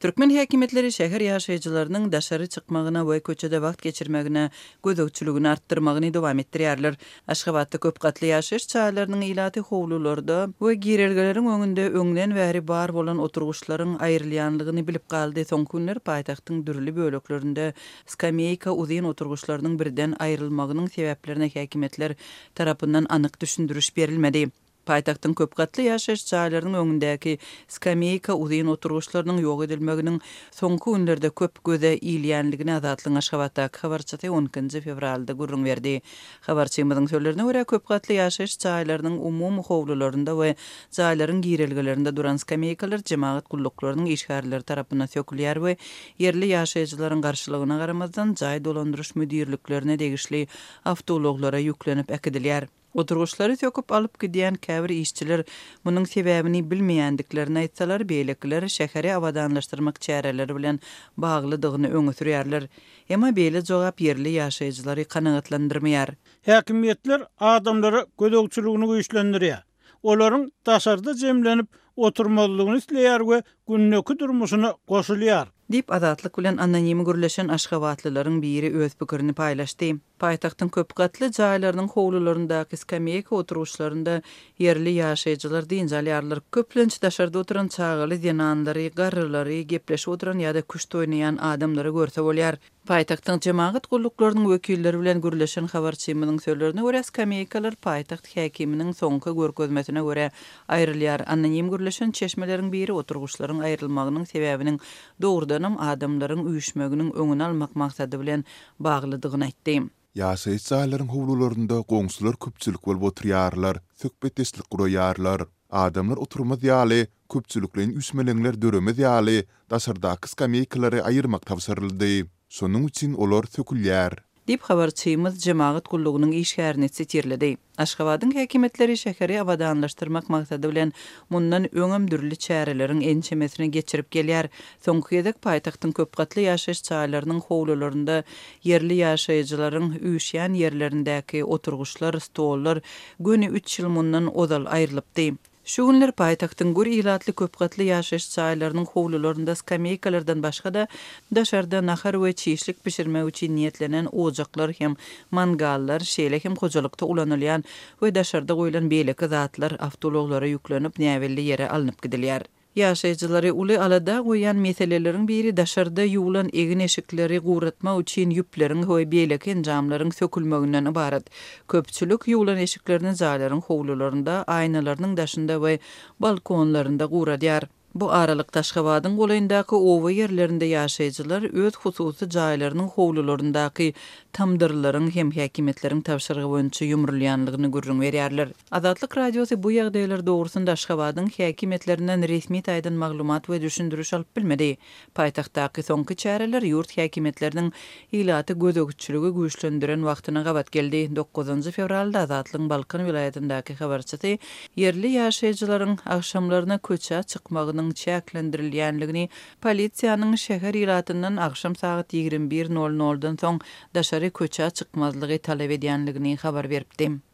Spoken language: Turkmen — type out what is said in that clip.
Türkmen häkimiýetleri şäher ýaşaýjylarynyň daşary çykmagyna we köçede wagt geçirmegine gözegçiligini artdyrmagyny dowam etdirýärler. Aşgabatda köp gatly ýaşaýyş jaýlarynyň ilaty howlularda we girelgeleriň öňünde öňden bäri bar bolan oturgyçlaryň aýrylýanlygyny bilip galdy, soňky günler paýtagtyň dürli böleklerinde skameýka uzyn oturgyçlarynyň birden aýrylmagynyň sebäplerine häkimiýetler tarapyndan anyk düşündiriş berilmedi. Paýtagtyň köp gatly ýaşaýyş jaýlarynyň öňündäki skameýka uzyn oturgyçlarynyň ýok edilmeginiň soňky günlerde köp göze ilýändigini Azatlygyň Aşgabatdaky habarçysy on ikinji fewralda gürrüň berdi. Habarçymyzyň sözlerine görä, köp gatly ýaşaýyş jaýlarynyň umumy howlularynda we jaýlaryň girelgelerinde duran skameýkalar jemagat gulluklarynyň işgärleri tarapyndan sökülýär we ýerli ýaşaýjylaryň garşylygyna garamazdan, jaý dolandyryş müdirliklerine degişli awtoulaglara ýüklenip äkidilýär. Oturgyçlary söküp alyp gidýän käbir işçiler munuň sebäbini bilmeýändiklerini aýtsalar, beýlekiler şäheri abadanlaşdyrmak çäreleri bilen baglydygyny öňe sürýärler. Emma beýle jogap ýerli ýaşaýjylary kanagatlandyrmaýar. Häkimiýetler adamlara gözegçiligini güýçlendirýär. Olaryň daşarda jemlenip, oturmazlygyny isleýär we gündeki durmuşyna goşulýar. Diýip, Azatlyk bilen anonim gürleşen aşgabatlylaryň biri öz pikirini paýlaşdy. Paýtagtyň köp gatly jaýlarynyň howlularyndaky skameýka oturgyçlarynda ýerli ýaşaýjylar dynç alýarlar. Köplenç daşarda oturan çagaly zenanlary, garrylary, gepleşip oturan ýa-da küşt oýnaýan adamlary görse bolýar. Paýtagtyň jemagat gulluklarynyň wekilleri bilen gürleşen habarçymyzyň sözlerine görä, skameýkalar paýtagt häkiminiň soňky görkezmesine görä aýrylýar. Anonim gürleşen çeşmeleriň biri oturgyçlaryň aýrylmagynyň sebäbiniň dogrudanam adamlaryň üýşmeginiň öňüni almak maksady bilen baglydygyny aýtdy. Ýaşaýyş jaýlaryň howlularynda goňşular köpçülik bolup oturýarlar, söhbetdeşlik guraýarlar. Adamlar oturmaz ýaly, köpçülikleýin üýşmeleňler döremez ýaly, daşardaky skameýkalary aýyrmak tabşyryldy. Şonuň üçin olar sökülýär. Diýip, habarçymyz jemagat gullugynyň işgärini sitirledi. Aşgabadyň häkimiýetleri şäheri abadanlaşdyrmak maksady bilen, mundan öňem dürli çäreleriň ençemesini geçirip gelýär. Soňky gezek paýtagtyň köp gatly ýaşaýyş jaýlarynyň howlularynda ýerli ýaşaýjylaryň üýşýän ýerlerindäki oturgyçlar, stollar göni üç ýyl mundan ozal aýrylypdy. Şu günler paýtagtyň gür ilatly köp gatly ýaşaýyş jaýlarynyň howlularynda skameýkalardan başga-da, daşarda nahar we çişlik bişirmek üçin niýetlenen ojaklar hem mangallar, şeýle hem hojalykda ulanylýan we daşarda goýlan beýleki zatlar awtoulaglara ýüklenip, näbelli ýere alnyp gidilýär. Ýaşaýjylary uly alada goýýan meseleleriň biri daşarda ýuwlan egin-eşikleri guratmak üçin ýüpleriň we beýleki enjamlaryň sökülmeginden ybarat. Köpçülik ýuwlan eşiklerini jaýlaryň howlularynda, aýnalarynyň daşynda we balkonlarynda guradýar. Bu aralyk Aşgabadyň golaýyndaky oba ýerlerinde ýaşaýjylar öz hususy jaýlarynyň howlularyndaky tamdyrlaryň hem häkimiýetleriň tabşyrygy boýunça ýumrulýanlygyny gürrüň berýärler. Azatlyk Radiosy bu ýagdaýlar dogrusynda Aşgabadyň häkimiýetlerinden resmi taýdan maglumat we düşündiriş alyp bilmedi. Paýtagtdaky soňky çäreler ýurt häkimiýetleriniň ilata gözegçiligi güýçlendiren wagtyna gabat geldi. Dokuzynjy fewralda Azatlygyň Balkan welaýatyndaky habarçysy ýerli ýaşaýjylaryň agşamlaryna köçä çykmagynyň çäklendirilýänligini Polisiýanyň şäher ilatyndan agşam sagat ýigrimi bir nol noldan soň daşary köçä çykmazlygy talap edýändigini habar beripdi.